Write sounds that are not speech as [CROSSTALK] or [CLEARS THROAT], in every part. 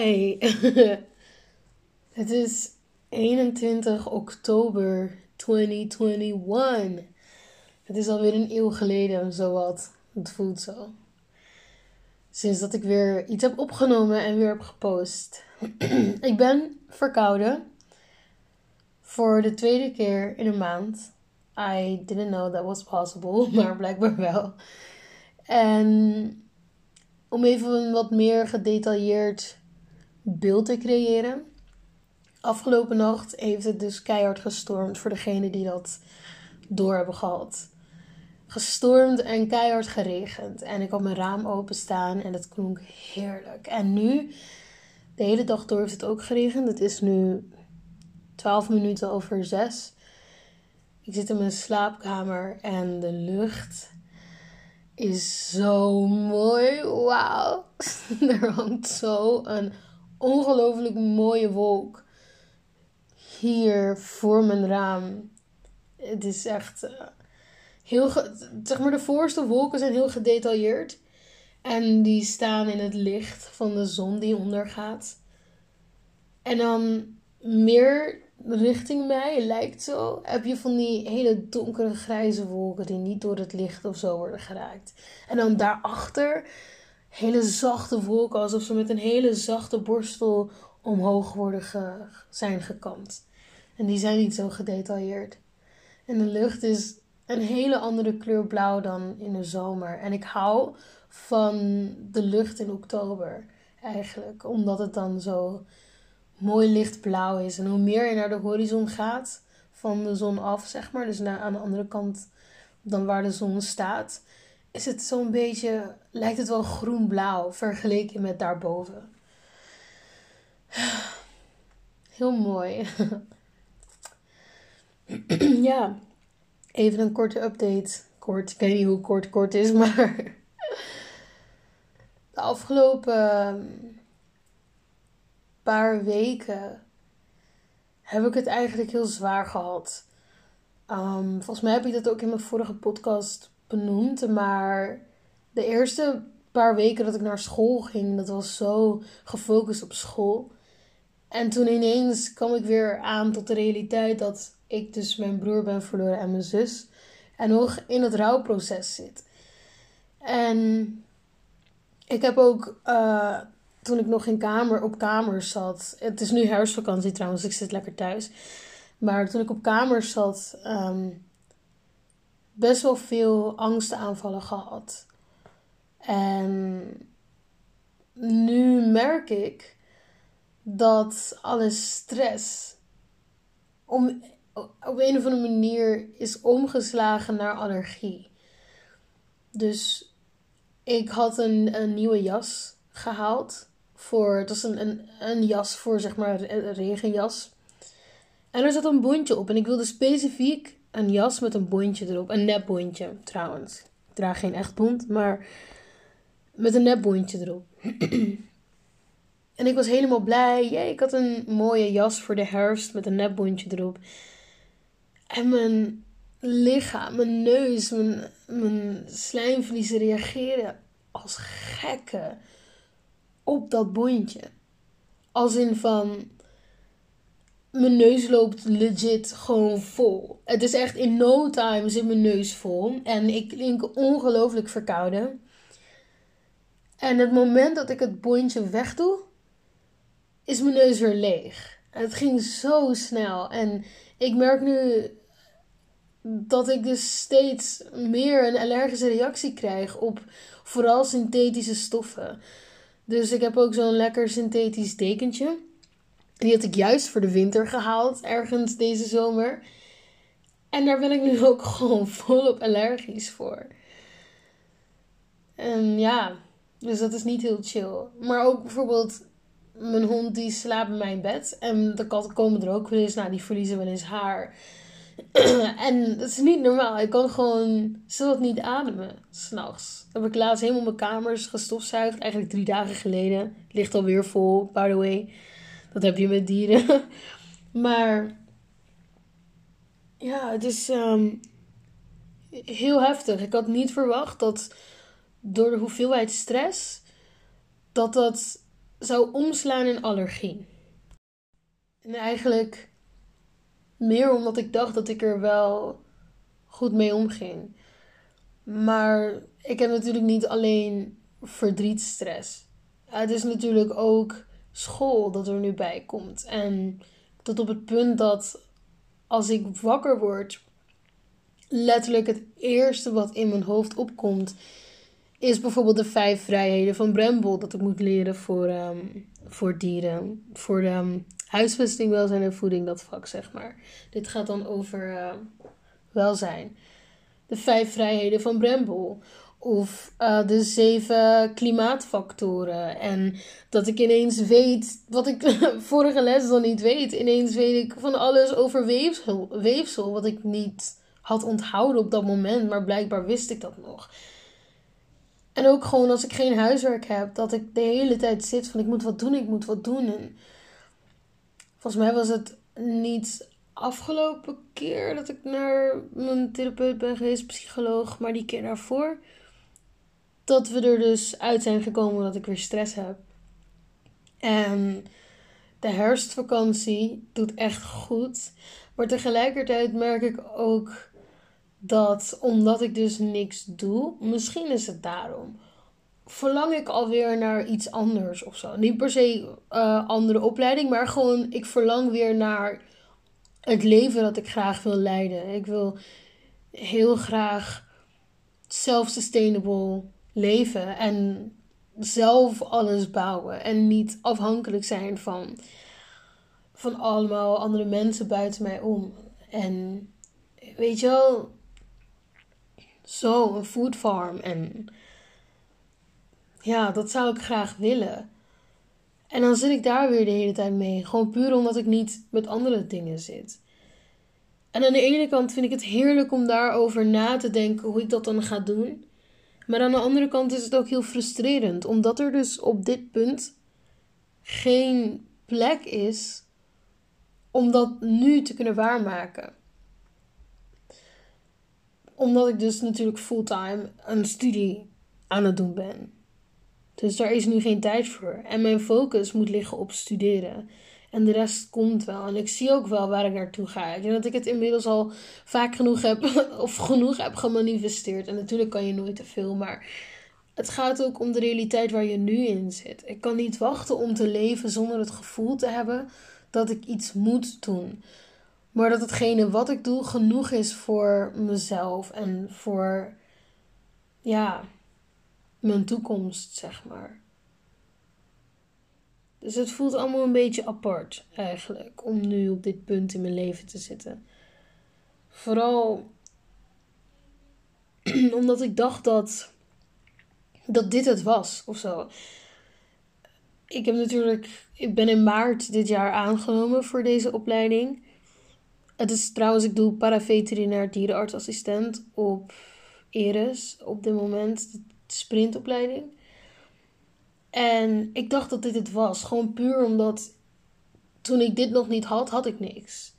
Hi. [LAUGHS] Het is 21 oktober 2021. Het is alweer een eeuw geleden, zowat. Het voelt zo. Sinds dat ik weer iets heb opgenomen en weer heb gepost. [CLEARS THROAT] ik ben verkouden. Voor de tweede keer in een maand. I didn't know that was possible, [LAUGHS] maar blijkbaar wel. En om even wat meer gedetailleerd beeld te creëren. Afgelopen nacht heeft het dus keihard gestormd voor degenen die dat door hebben gehad. Gestormd en keihard geregend. En ik had mijn raam openstaan en het klonk heerlijk. En nu, de hele dag door heeft het ook geregend. Het is nu 12 minuten over 6. Ik zit in mijn slaapkamer en de lucht is zo mooi. Wauw. [LAUGHS] er hangt zo een ongelooflijk mooie wolk hier voor mijn raam. Het is echt uh, heel. Zeg maar, de voorste wolken zijn heel gedetailleerd. En die staan in het licht van de zon die ondergaat. En dan meer richting mij, lijkt zo, heb je van die hele donkere grijze wolken die niet door het licht of zo worden geraakt. En dan daarachter hele zachte wolken, alsof ze met een hele zachte borstel omhoog worden zijn gekamd. En die zijn niet zo gedetailleerd. En de lucht is een hele andere kleur blauw dan in de zomer. En ik hou van de lucht in oktober eigenlijk, omdat het dan zo mooi lichtblauw is. En hoe meer je naar de horizon gaat van de zon af, zeg maar, dus naar, aan de andere kant dan waar de zon staat, is het zo'n beetje, lijkt het wel groen-blauw vergeleken met daarboven. Heel mooi. [CLEARS THROAT] ja, even een korte update. Kort, ik weet niet hoe kort kort is, maar [LAUGHS] de afgelopen paar weken heb ik het eigenlijk heel zwaar gehad. Um, volgens mij heb ik dat ook in mijn vorige podcast benoemd. Maar de eerste paar weken dat ik naar school ging, dat was zo gefocust op school. En toen ineens kwam ik weer aan tot de realiteit dat ik dus mijn broer ben verloren en mijn zus. En nog in het rouwproces zit. En ik heb ook uh, toen ik nog in kamer, op kamers zat. Het is nu herfstvakantie trouwens, ik zit lekker thuis. Maar toen ik op kamers zat, um, best wel veel angstaanvallen gehad. En nu merk ik dat alle stress om, op een of andere manier is omgeslagen naar allergie. Dus ik had een, een nieuwe jas gehaald voor, het was een, een, een jas voor zeg maar een regenjas. En er zat een bondje op. En ik wilde specifiek een jas met een bondje erop. Een nepbondje trouwens. Ik draag geen echt bond, maar met een nepbondje erop. [CLEARS THROAT] en ik was helemaal blij. Jee, ik had een mooie jas voor de herfst met een nepbondje erop. En mijn lichaam, mijn neus, mijn, mijn slijmvliezen reageerden als gekken op dat bondje. Als in van. Mijn neus loopt legit gewoon vol. Het is echt in no time zit mijn neus vol. En ik klink ongelooflijk verkouden. En het moment dat ik het bondje wegdoe, is mijn neus weer leeg. Het ging zo snel. En ik merk nu dat ik dus steeds meer een allergische reactie krijg op vooral synthetische stoffen. Dus ik heb ook zo'n lekker synthetisch dekentje. Die had ik juist voor de winter gehaald, ergens deze zomer. En daar ben ik nu ook [LAUGHS] gewoon volop allergisch voor. En ja, dus dat is niet heel chill. Maar ook bijvoorbeeld, mijn hond die slaapt bij mijn bed. En de katten komen er ook wel eens. Nou, die verliezen wel eens haar. [CLEARS THROAT] en dat is niet normaal. Ik kan gewoon wat niet ademen, s'nachts. Heb ik laatst helemaal mijn kamers gestofzuigd. Eigenlijk drie dagen geleden. Ligt alweer vol, by the way. Dat heb je met dieren. [LAUGHS] maar ja, het is um, heel heftig. Ik had niet verwacht dat door de hoeveelheid stress... dat dat zou omslaan in allergie. En eigenlijk meer omdat ik dacht dat ik er wel goed mee omging. Maar ik heb natuurlijk niet alleen verdrietstress. Het is natuurlijk ook school dat er nu bij komt. En tot op het punt dat als ik wakker word, letterlijk het eerste wat in mijn hoofd opkomt, is bijvoorbeeld de vijf vrijheden van Brembel dat ik moet leren voor, ehm, voor dieren. Voor de um, huisvesting, welzijn en voeding, dat vak zeg maar. Dit gaat dan over uh, welzijn. De vijf vrijheden van Brembel. Of uh, de zeven klimaatfactoren. En dat ik ineens weet wat ik [LAUGHS] vorige les dan niet weet. Ineens weet ik van alles over weefsel, weefsel. Wat ik niet had onthouden op dat moment. Maar blijkbaar wist ik dat nog. En ook gewoon als ik geen huiswerk heb. Dat ik de hele tijd zit van ik moet wat doen, ik moet wat doen. En volgens mij was het niet afgelopen keer dat ik naar mijn therapeut ben geweest, psycholoog. Maar die keer daarvoor dat we er dus uit zijn gekomen dat ik weer stress heb. En de herfstvakantie doet echt goed. Maar tegelijkertijd merk ik ook dat omdat ik dus niks doe, misschien is het daarom. Verlang ik alweer naar iets anders of zo. Niet per se uh, andere opleiding, maar gewoon ik verlang weer naar het leven dat ik graag wil leiden. Ik wil heel graag self-sustainable leven en zelf alles bouwen en niet afhankelijk zijn van, van allemaal andere mensen buiten mij om. En weet je wel, zo een food farm en ja, dat zou ik graag willen. En dan zit ik daar weer de hele tijd mee. Gewoon puur omdat ik niet met andere dingen zit. En aan de ene kant vind ik het heerlijk om daarover na te denken hoe ik dat dan ga doen. Maar aan de andere kant is het ook heel frustrerend, omdat er dus op dit punt geen plek is om dat nu te kunnen waarmaken. Omdat ik dus natuurlijk fulltime een studie aan het doen ben. Dus daar is nu geen tijd voor. En mijn focus moet liggen op studeren. En de rest komt wel. En ik zie ook wel waar ik naartoe ga. Ik denk dat ik het inmiddels al vaak genoeg heb, [LAUGHS] of genoeg heb gemanifesteerd. En natuurlijk kan je nooit te veel, maar het gaat ook om de realiteit waar je nu in zit. Ik kan niet wachten om te leven zonder het gevoel te hebben dat ik iets moet doen. Maar dat hetgene wat ik doe genoeg is voor mezelf en voor, ja, mijn toekomst, zeg maar. Dus het voelt allemaal een beetje apart eigenlijk om nu op dit punt in mijn leven te zitten. Vooral [CLEARS THROAT] omdat ik dacht dat, dat dit het was of zo. Ik heb natuurlijk, ik ben in maart dit jaar aangenomen voor deze opleiding. Het is trouwens, ik doe paraveterinair dierenartsassistent op Eres op dit moment, de sprintopleiding. En ik dacht dat dit het was. Gewoon puur omdat toen ik dit nog niet had, had ik niks.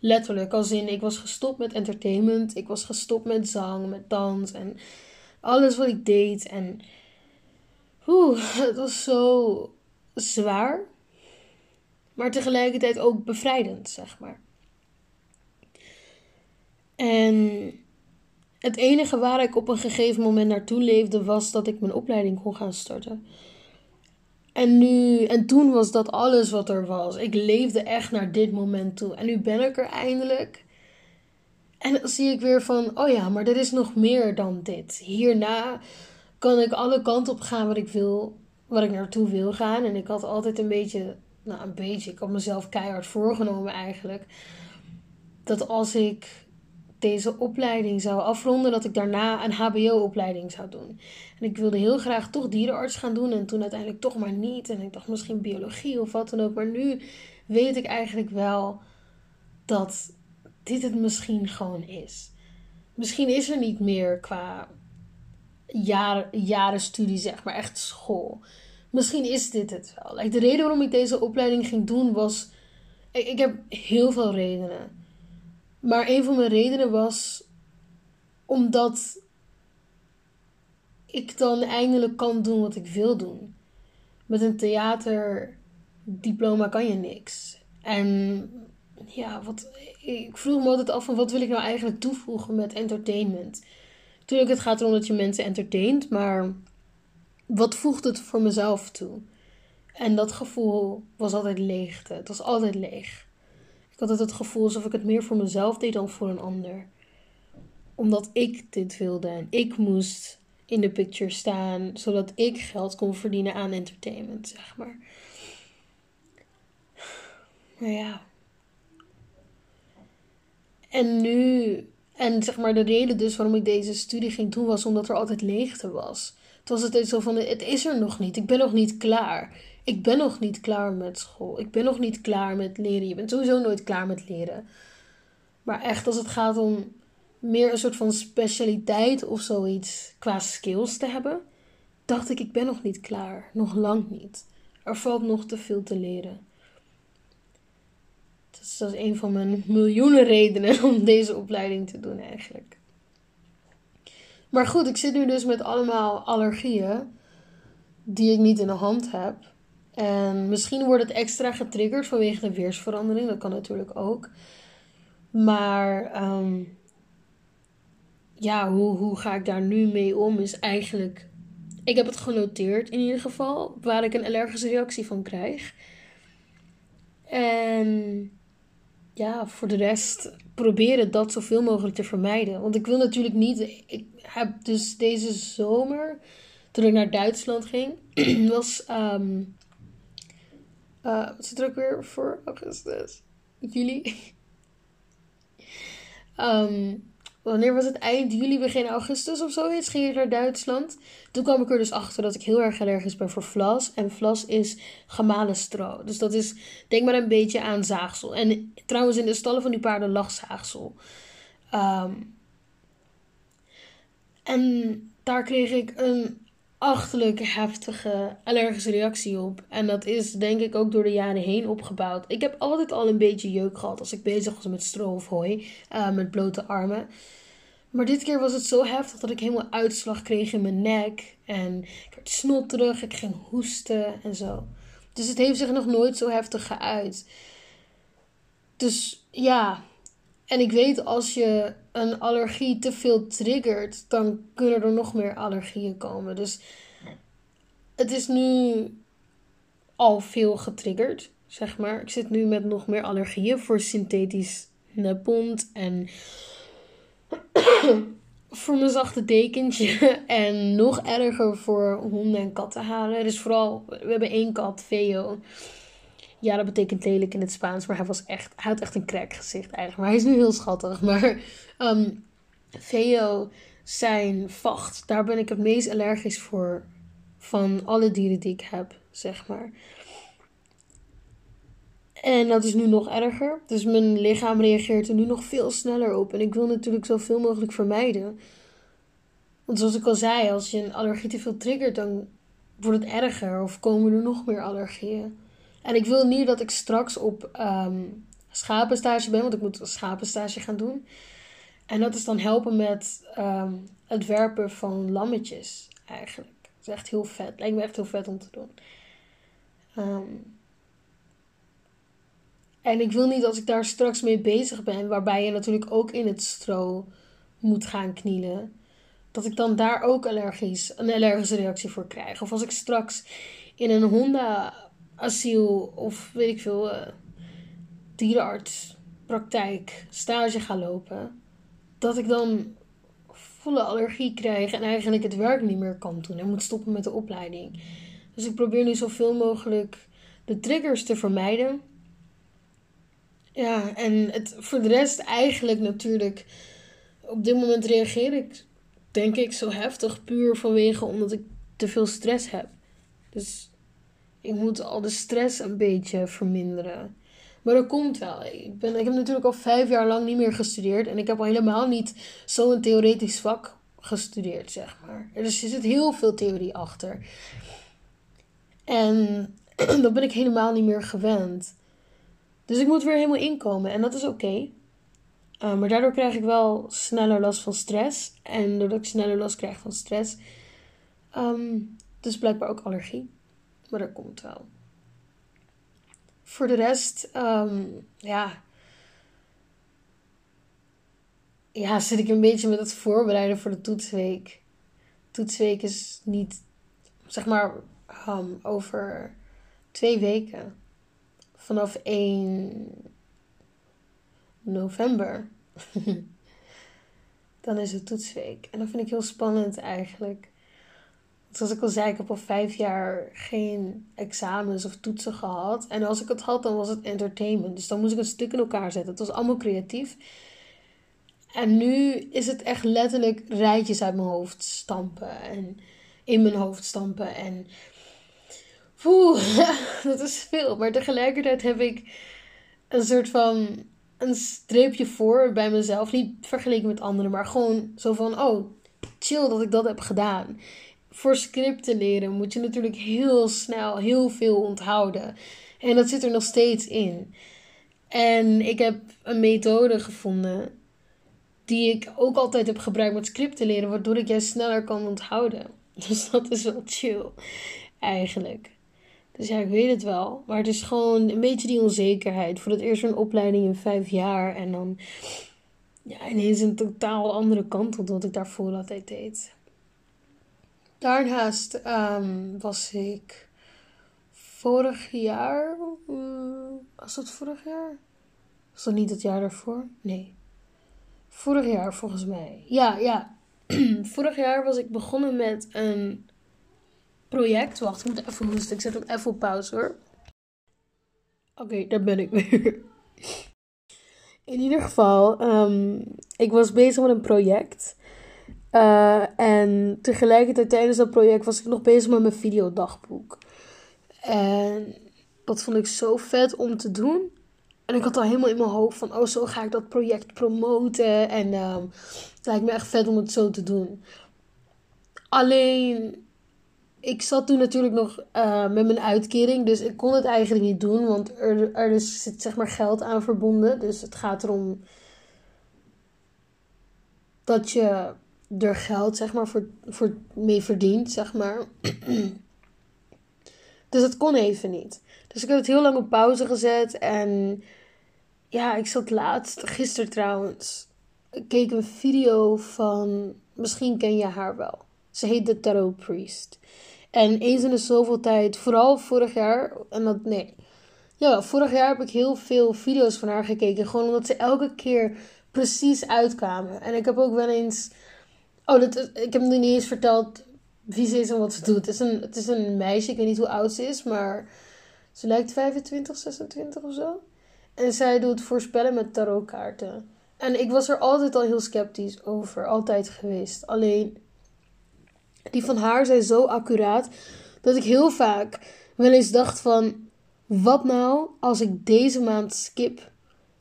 Letterlijk, als in ik was gestopt met entertainment. Ik was gestopt met zang, met dans en alles wat ik deed. En oeh, [LAUGHS] het was zo zwaar. Maar tegelijkertijd ook bevrijdend, zeg maar. En het enige waar ik op een gegeven moment naartoe leefde was dat ik mijn opleiding kon gaan starten. En nu, en toen was dat alles wat er was. Ik leefde echt naar dit moment toe. En nu ben ik er eindelijk. En dan zie ik weer van, oh ja, maar er is nog meer dan dit. Hierna kan ik alle kanten op gaan wat ik wil, wat ik naartoe wil gaan. En ik had altijd een beetje, nou een beetje, ik had mezelf keihard voorgenomen eigenlijk. Dat als ik deze opleiding zou afronden, dat ik daarna een HBO-opleiding zou doen. En ik wilde heel graag toch dierenarts gaan doen en toen uiteindelijk toch maar niet. En ik dacht misschien biologie of wat dan ook. Maar nu weet ik eigenlijk wel dat dit het misschien gewoon is. Misschien is er niet meer qua jaren, jaren studie, zeg maar, echt school. Misschien is dit het wel. De reden waarom ik deze opleiding ging doen was. Ik heb heel veel redenen. Maar een van mijn redenen was omdat ik dan eindelijk kan doen wat ik wil doen. met een theaterdiploma kan je niks. En ja, wat, ik vroeg me altijd af van wat wil ik nou eigenlijk toevoegen met entertainment. Tuurlijk, het gaat erom dat je mensen entertaint, maar wat voegt het voor mezelf toe? En dat gevoel was altijd leegte. Het was altijd leeg. Ik had het gevoel alsof ik het meer voor mezelf deed dan voor een ander. Omdat ik dit wilde en ik moest in de picture staan, zodat ik geld kon verdienen aan entertainment, zeg maar. Maar ja. En nu, en zeg maar de reden dus waarom ik deze studie ging doen was omdat er altijd leegte was. Het was het zo van, het is er nog niet, ik ben nog niet klaar. Ik ben nog niet klaar met school. Ik ben nog niet klaar met leren. Je bent sowieso nooit klaar met leren. Maar echt als het gaat om meer een soort van specialiteit of zoiets qua skills te hebben, dacht ik, ik ben nog niet klaar. Nog lang niet. Er valt nog te veel te leren. Dus dat is een van mijn miljoenen redenen om deze opleiding te doen eigenlijk. Maar goed, ik zit nu dus met allemaal allergieën die ik niet in de hand heb. En misschien wordt het extra getriggerd vanwege de weersverandering. Dat kan natuurlijk ook. Maar ehm, ja, hoe, hoe ga ik daar nu mee om? Is eigenlijk. Ik heb het genoteerd in ieder geval. Waar ik een allergische reactie van krijg. En ja, voor de rest proberen dat zoveel mogelijk te vermijden. Want ik wil natuurlijk niet. Ik heb dus deze zomer, toen ik naar Duitsland ging, [CLEARS THROAT] was. Um, uh, wat zit er ook weer voor augustus? Juli? um, [LAUGHS] wanneer was het? Eind juli, begin augustus of zoiets. Ging ik naar Duitsland. Toen kwam ik er dus achter dat ik heel erg allergisch ben voor vlas. En vlas is gemalen stro. Dus dat is, denk maar een beetje aan zaagsel. En trouwens, in de stallen van die paarden lag zaagsel. Um, en daar kreeg ik een achterlijk heftige allergische reactie op. En dat is denk ik ook door de jaren heen opgebouwd. Ik heb altijd al een beetje jeuk gehad als ik bezig was met stro of hooi, uh, met blote armen. Maar dit keer was het zo heftig dat ik helemaal uitslag kreeg in mijn nek. En ik werd snotterig, ik ging hoesten en zo. Dus het heeft zich nog nooit zo heftig geuit. Dus ja, en ik weet als je een allergie te veel triggert, dan kunnen er nog meer allergieën komen. Dus het is nu al veel getriggerd, zeg maar. Ik zit nu met nog meer allergieën voor synthetisch nepont en [CLEARS THROAT] voor mijn zachte dekentje. [LAUGHS] En nog erger voor honden en kattenharen. Dus vooral, we hebben één kat, Veo. Ja, dat betekent lelijk in het Spaans, maar hij was echt, hij had echt een gezicht eigenlijk. Maar hij is nu heel schattig. Maar um, zijn vacht, daar ben ik het meest allergisch voor van alle dieren die ik heb, zeg maar. En dat is nu nog erger. Dus mijn lichaam reageert er nu nog veel sneller op. En ik wil natuurlijk zoveel mogelijk vermijden. Want zoals ik al zei, als je een allergie te veel triggert, dan wordt het erger. Of komen er nog meer allergieën. En ik wil niet dat ik straks op um, schapenstage ben, want ik moet een schapenstage gaan doen. En dat is dan helpen met ehm, het werpen van lammetjes, eigenlijk. Dat is echt heel vet. Lijkt me echt heel vet om te doen. Ehm, en ik wil niet als ik daar straks mee bezig ben, waarbij je natuurlijk ook in het stro moet gaan knielen, dat ik dan daar ook allergisch, een allergische reactie voor krijg. Of als ik straks in een Honda asiel of weet ik veel, uh, dierenartspraktijk stage ga lopen, dat ik dan volle allergie krijg en eigenlijk het werk niet meer kan doen en moet stoppen met de opleiding. Dus ik probeer nu zoveel mogelijk de triggers te vermijden. Ja, en het, voor de rest eigenlijk natuurlijk. Op dit moment reageer ik, denk ik, zo heftig puur vanwege omdat ik te veel stress heb. Dus ik moet al de stress een beetje verminderen. Maar dat komt wel. Ik, ben, ik heb natuurlijk al vijf jaar lang niet meer gestudeerd. En ik heb al helemaal niet zo'n theoretisch vak gestudeerd, zeg maar. Er zit heel veel theorie achter. En [CLEARS THROAT] dat ben ik helemaal niet meer gewend. Dus ik moet weer helemaal inkomen. En dat is oké. Eh, maar daardoor krijg ik wel sneller last van stress. En doordat ik sneller last krijg van stress, um, dus blijkbaar ook allergie. Maar dat komt wel. Voor de rest, ehm, ja. Ja, zit ik een beetje met het voorbereiden voor de toetsweek. Toetsweek is niet, zeg maar, ehm, over twee weken. Vanaf 1 november. [LAUGHS] Dan is het toetsweek. En dat vind ik heel spannend eigenlijk. Zoals ik al zei, ik heb al vijf jaar geen examens of toetsen gehad. En als ik het had, dan was het entertainment. Dus dan moest ik een stuk in elkaar zetten. Het was allemaal creatief. En nu is het echt letterlijk rijtjes uit mijn hoofd stampen. En in mijn hoofd stampen. En Oeh, [LAUGHS] dat is veel. Maar tegelijkertijd heb ik een soort van een streepje voor bij mezelf. Niet vergeleken met anderen, maar gewoon zo van: oh, chill dat ik dat heb gedaan. Voor scripten leren moet je natuurlijk heel snel heel veel onthouden. En dat zit er nog steeds in. En ik heb een methode gevonden die ik ook altijd heb gebruikt met scripten leren, waardoor ik juist sneller kan onthouden. [LAUGHS] Dus dat is wel chill, eigenlijk. Dus ja, ik weet het wel. Maar het is gewoon een beetje die onzekerheid. Voor het eerst een opleiding in vijf jaar. En dan ja, ineens een totaal andere kant op wat ik daarvoor altijd deed. Daarnaast um, was ik vorig jaar. Uh, was dat vorig jaar? Was dat niet het jaar daarvoor? Nee. Vorig jaar volgens mij. Ja, ja. [CLEARS THROAT] vorig jaar was ik begonnen met een project. Wacht, ik moet even hoesten. Ik zet hem even op pauze hoor. Oké, daar ben ik weer. [LAUGHS] In ieder geval, um, ik was bezig met een project. Uh, en tegelijkertijd tijdens dat project was ik nog bezig met mijn videodagboek. En dat vond ik zo vet om te doen. En ik had al helemaal in mijn hoofd van, oh, zo ga ik dat project promoten. En um, het lijkt me echt vet om het zo te doen. Alleen, ik zat toen natuurlijk nog uh, met mijn uitkering. Dus ik kon het eigenlijk niet doen. Want er, er zit zeg maar geld aan verbonden. Dus het gaat erom dat je er geld zeg maar voor, voor mee verdient, zeg maar. [CLEARS THROAT] dus dat kon even niet. Dus ik heb het heel lang op pauze gezet. En ja, ik zat laatst, gisteren trouwens, keek een video van, misschien ken je haar wel. Ze heet The Tarot Priest. En eens in de zoveel tijd, vooral vorig jaar, en dat nee. Ja, vorig jaar heb ik heel veel video's van haar gekeken. Gewoon omdat ze elke keer precies uitkwamen. En ik heb ook wel eens. Oh, dat, ik heb nu niet eens verteld wie ze is en wat ze doet. Het is, een, het is een meisje, ik weet niet hoe oud ze is, maar ze lijkt 25, 26 of zo. En zij doet voorspellen met tarotkaarten. En ik was er altijd al heel sceptisch over, altijd geweest. Alleen die van haar zijn zo accuraat dat ik heel vaak wel eens dacht van wat nou als ik deze maand skip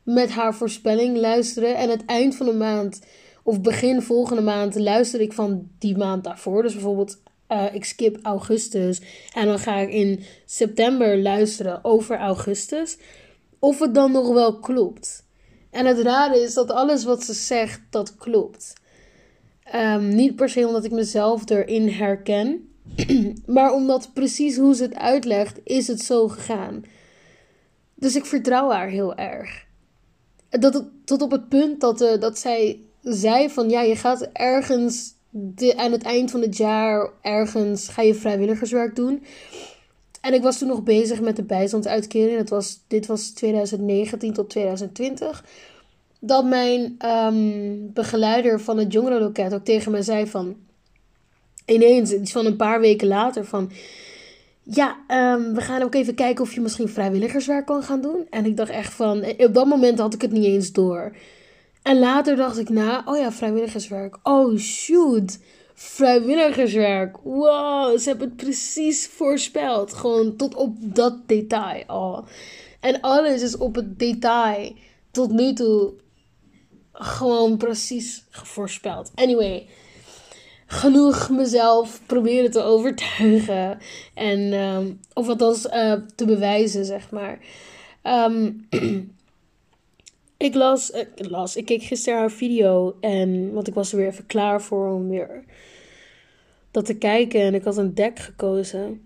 met haar voorspelling luisteren en het eind van de maand of begin volgende maand luister ik van die maand daarvoor. Dus bijvoorbeeld uh, ik skip augustus en dan ga ik in september luisteren over augustus. Of het dan nog wel klopt. En het rare is dat alles wat ze zegt, dat klopt. Um, niet per se omdat ik mezelf erin herken, [CLEARS THROAT] maar omdat precies hoe ze het uitlegt, is het zo gegaan. Dus ik vertrouw haar heel erg. Dat tot op het punt dat, uh, dat zij zei van ja, je gaat ergens de, aan het eind van het jaar ergens ga je vrijwilligerswerk doen. En ik was toen nog bezig met de bijstandsuitkering. Dat was, dit was 2019 tot 2020 dat mijn um, begeleider van het jongerenloket ook tegen mij zei van... Ineens, iets van een paar weken later van... Ja, um, we gaan ook even kijken of je misschien vrijwilligerswerk kan gaan doen. En ik dacht echt van... Op dat moment had ik het niet eens door. En later dacht ik na... Oh ja, vrijwilligerswerk. Oh shoot. Vrijwilligerswerk. Wow, ze hebben het precies voorspeld. Gewoon tot op dat detail al. En alles is op het detail tot nu toe gewoon precies voorspeld. Anyway, genoeg mezelf proberen te overtuigen. En, um, of althans uh, te bewijzen, zeg maar. Um, [CLEARS THROAT] ik las, uh, las, ik keek gisteren haar video. En, want ik was er weer even klaar voor om weer dat te kijken. En ik had een deck gekozen.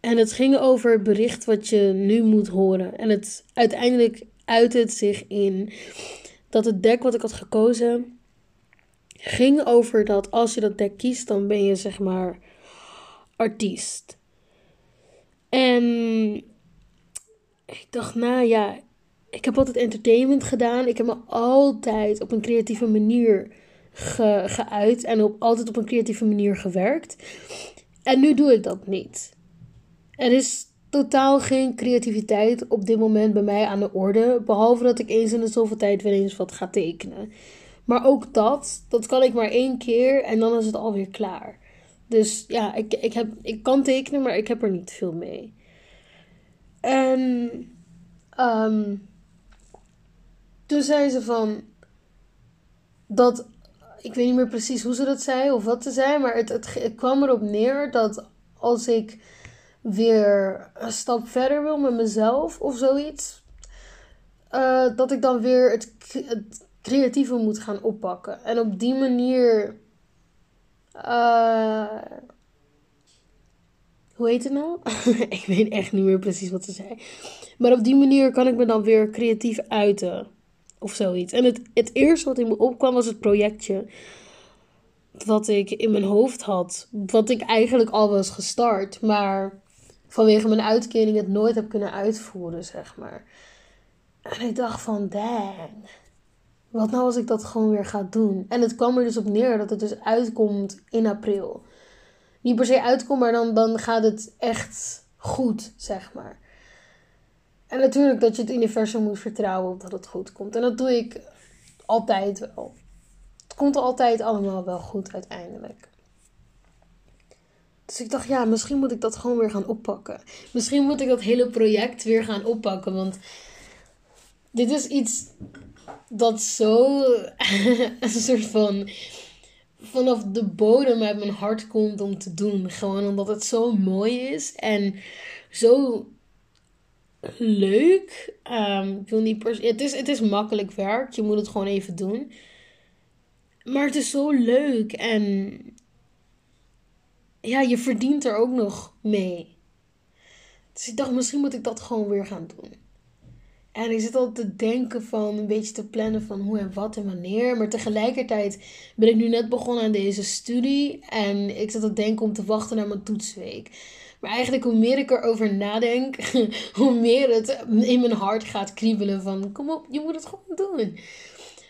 En het ging over het bericht wat je nu moet horen. En het uiteindelijk uit het zich in dat het deck wat ik had gekozen ging over dat als je dat deck kiest, dan ben je zeg maar artiest. En ik dacht, nou ja, ik heb altijd entertainment gedaan. Ik heb me altijd op een creatieve manier ge, geuit en op, altijd op een creatieve manier gewerkt. En nu doe ik dat niet. Er is totaal geen creativiteit op dit moment bij mij aan de orde. Behalve dat ik eens in de zoveel tijd weer eens wat ga tekenen. Maar ook dat, dat kan ik maar één keer en dan is het alweer klaar. Dus ja, ik, ik, heb, ik kan tekenen, maar ik heb er niet veel mee. En um, toen zei ze van dat, ik weet niet meer precies hoe ze dat zei of wat ze zei, maar het, het, kwam erop neer dat als ik weer een stap verder wil met mezelf of zoiets, uh, dat ik dan weer het, creatieve moet gaan oppakken. En op die manier. Uh, hoe heet het nou? [LAUGHS] ik weet echt niet meer precies wat ze zei. Maar op die manier kan ik me dan weer creatief uiten. Of zoiets. En het, het eerste wat in me opkwam was het projectje. Wat ik in mijn hoofd had. Wat ik eigenlijk al was gestart. Maar vanwege mijn uitkering het nooit heb kunnen uitvoeren, zeg maar. En ik dacht van, dang. Wat nou als ik dat gewoon weer ga doen? En het kwam er dus op neer dat het dus uitkomt in april. Niet per se uitkomt, maar dan, dan gaat het echt goed, zeg maar. En natuurlijk dat je het universum moet vertrouwen dat het goed komt. En dat doe ik altijd wel. Het komt altijd allemaal wel goed uiteindelijk. Dus ik dacht, ja, misschien moet ik dat gewoon weer gaan oppakken. Misschien moet ik dat hele project weer gaan oppakken. Want dit is iets dat zo [LAUGHS] een soort van vanaf de bodem uit mijn hart komt om te doen. Gewoon omdat het zo mooi is en zo leuk. Ik wil niet het, is, het is makkelijk werk, je moet het gewoon even doen. Maar het is zo leuk en ja, je verdient er ook nog mee. Dus ik dacht, misschien moet ik dat gewoon weer gaan doen. En ik zit al te denken van een beetje te plannen van hoe en wat en wanneer. Maar tegelijkertijd ben ik nu net begonnen aan deze studie. En ik zit te denken om te wachten naar mijn toetsweek. Maar eigenlijk hoe meer ik erover nadenk, [LAUGHS] hoe meer het in mijn hart gaat kriebelen van kom op, je moet het gewoon doen.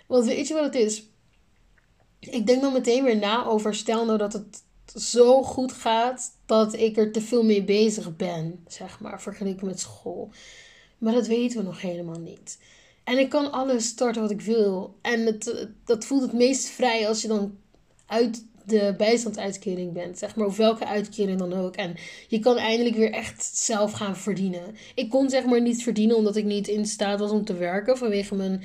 Want weet je wat het is? Ik denk dan meteen weer na over stel nou dat het zo goed gaat dat ik er te veel mee bezig ben, zeg maar, vergeleken met school. Maar dat weten we nog helemaal niet. En ik kan alles starten wat ik wil. En het, dat voelt het meest vrij als je dan uit de bijstandsuitkering bent. Zeg maar, of welke uitkering dan ook. En je kan eindelijk weer echt zelf gaan verdienen. Ik kon zeg maar niet verdienen omdat ik niet in staat was om te werken. Vanwege, mijn,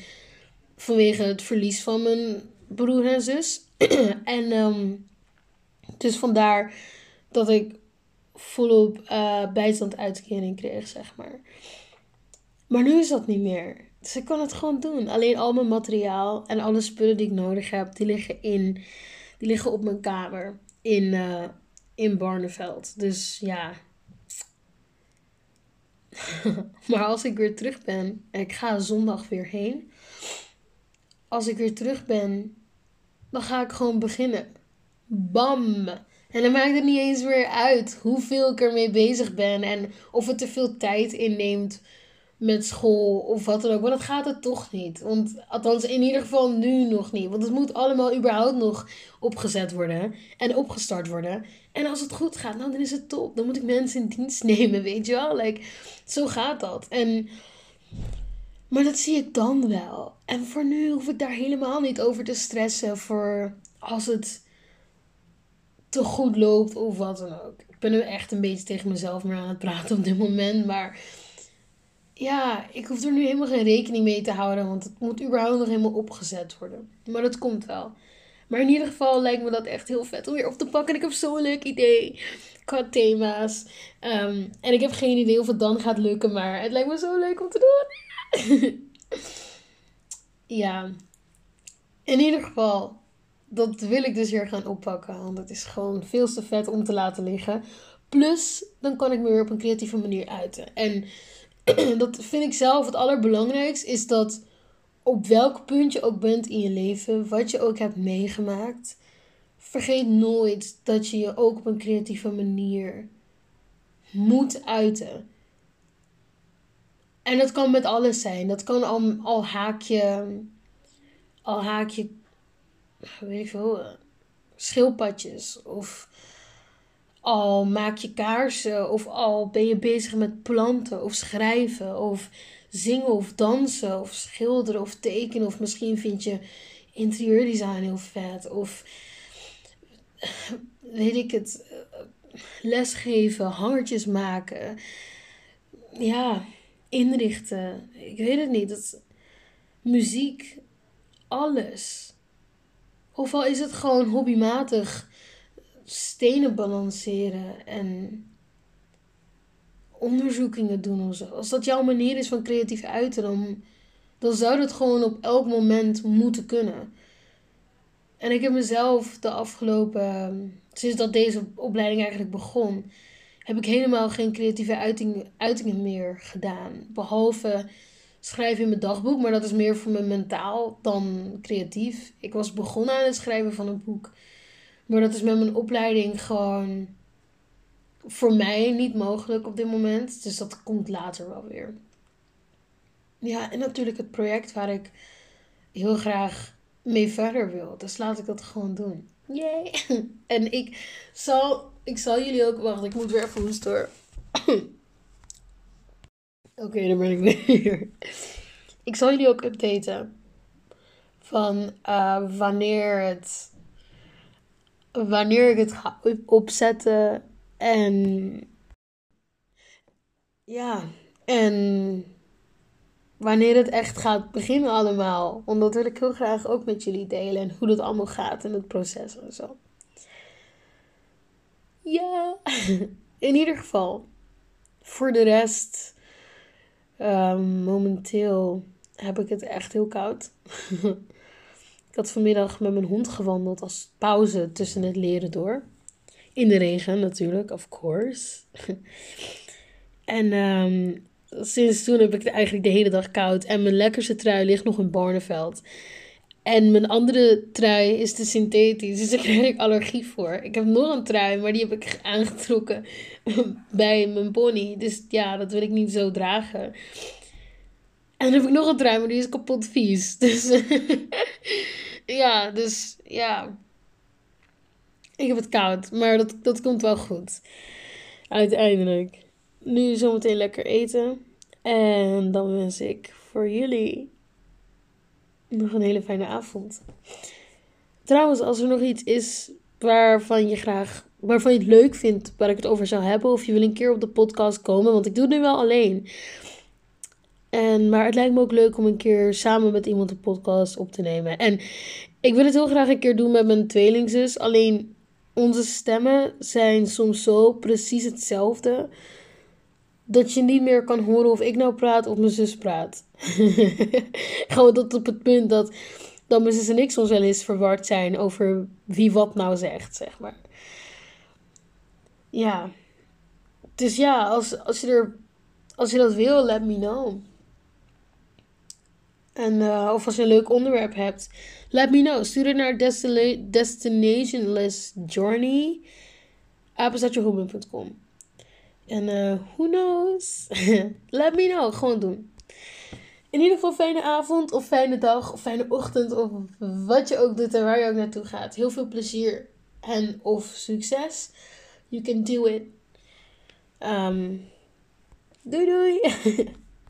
vanwege het verlies van mijn broer en zus. [CLEARS THROAT] en um, dus vandaar dat ik volop uh, bijstandsuitkering kreeg, zeg maar. Maar nu is dat niet meer. Dus ik kan het gewoon doen. Alleen al mijn materiaal en alle spullen die ik nodig heb, die liggen in. Liggen op mijn kamer in, uh, in Barneveld. Dus ja. [LAUGHS] maar als ik weer terug ben, en ik ga zondag weer heen. Als ik weer terug ben, dan ga ik gewoon beginnen. Bam! En dan maakt het niet eens meer uit hoeveel ik ermee bezig ben en of het te veel tijd inneemt met school of wat dan ook. Maar dat gaat het toch niet. Want althans, in ieder geval nu nog niet. Want het moet allemaal überhaupt nog opgezet worden en opgestart worden. En als het goed gaat, nou, dan is het top. Dan moet ik mensen in dienst [LAUGHS] nemen, weet je wel. Like, zo gaat dat. En, maar dat zie ik dan wel. En voor nu hoef ik daar helemaal niet over te stressen voor als het te goed loopt of wat dan ook. Ik ben nu echt een beetje tegen mezelf meer aan het praten op dit moment. Maar ja, ik hoef er nu helemaal geen rekening mee te houden, want het moet überhaupt nog helemaal opgezet worden. Maar dat komt wel. Maar in ieder geval lijkt me dat echt heel vet om weer op te pakken. En ik heb zo'n leuk idee qua thema's. Um, en ik heb geen idee of het dan gaat lukken, maar het lijkt me zo leuk om te doen. [LAUGHS] ja, in ieder geval, dat wil ik dus weer gaan oppakken. Want het is gewoon veel te vet om te laten liggen. Plus, dan kan ik me weer op een creatieve manier uiten. En [CLEARS THROAT] dat vind ik zelf het allerbelangrijkste, is dat op welk punt je ook bent in je leven, wat je ook hebt meegemaakt, vergeet nooit dat je je ook op een creatieve manier moet uiten. En dat kan met alles zijn. Dat kan al, al haakje, al haakje, weet ik veel, schildpadjes. Of al maak je kaarsen. Of al ben je bezig met planten of schrijven. Of zingen of dansen. Of schilderen of tekenen. Of misschien vind je interieurdesign heel vet. Of weet ik het, lesgeven, hangertjes maken. Ja, inrichten. Ik weet het niet. Dat, muziek, alles. Of al is het gewoon hobbymatig stenen balanceren en onderzoekingen doen of zo. Als dat jouw manier is van creatief uiten, dan, dan zou dat gewoon op elk moment moeten kunnen. En ik heb mezelf de afgelopen, sinds dat deze opleiding eigenlijk begon, heb ik helemaal geen creatieve uiting, uitingen meer gedaan. Behalve schrijven in mijn dagboek, maar dat is meer voor mijn mentaal dan creatief. Ik was begonnen aan het schrijven van een boek. Maar dat is met mijn opleiding gewoon voor mij niet mogelijk op dit moment. Dus dat komt later wel weer. Ja, en natuurlijk het project waar ik heel graag mee verder wil. Dus laat ik dat gewoon doen. Yay! [LAUGHS] En ik zal, ik zal jullie ook... Wacht, ik moet weer even hoesten hoor. [CLEARS THROAT] Oké, dan ben ik weer. [LAUGHS] Ik zal jullie ook updaten. Van uh, wanneer het... Wanneer ik het ga opzetten. En... Ja. En wanneer het echt gaat beginnen allemaal. Want dat wil ik heel graag ook met jullie delen. En hoe dat allemaal gaat in het proces en zo. Ja, [LAUGHS] in ieder geval. Voor de rest, um, momenteel heb ik het echt heel koud. [LAUGHS] ik had vanmiddag met mijn hond gewandeld als pauze tussen het leren door. In de regen natuurlijk, of course. [LAUGHS] en um, sinds toen heb ik eigenlijk de hele dag koud. En mijn lekkerste trui ligt nog in Barneveld. En mijn andere trui is te synthetisch, dus [LAUGHS] daar krijg ik allergie voor. Ik heb nog een trui, maar die heb ik [LAUGHS] aangetrokken bij mijn pony. Dus ja, dat wil ik niet zo dragen. En dan heb ik nog een trui, maar die is kapot vies. [LAUGHS] Dus ja, dus ja. Ik heb het koud, maar dat, dat komt wel goed. Uiteindelijk. Nu zometeen lekker eten. En dan wens ik voor jullie nog een hele fijne avond. Trouwens, als er nog iets is waarvan je graag, waarvan je het leuk vindt, waar ik het over zou hebben, of je wil een keer op de podcast komen, want ik doe het nu wel alleen. En, maar het lijkt me ook leuk om een keer samen met iemand een podcast op te nemen. En ik wil het heel graag een keer doen met mijn tweelingzus. Alleen onze stemmen zijn soms zo precies hetzelfde dat je niet meer kan horen of ik nou praat of mijn zus praat. [LAUGHS] Gewoon tot op het punt dat, dat mijn zus en ik soms wel eens verward zijn over wie wat nou zegt, zeg maar. Ja. Dus ja, als, als, je, er, als je dat wil, let me know. En, uh, of als je een leuk onderwerp hebt, let me know. Stuur het naar destinationless journey. En uh, who knows? [LAUGHS] Let me know. Gewoon doen. In ieder geval fijne avond of fijne dag of fijne ochtend of wat je ook doet en waar je ook naartoe gaat. Heel veel plezier en of succes. You can do it. Um, doei doei. [LAUGHS]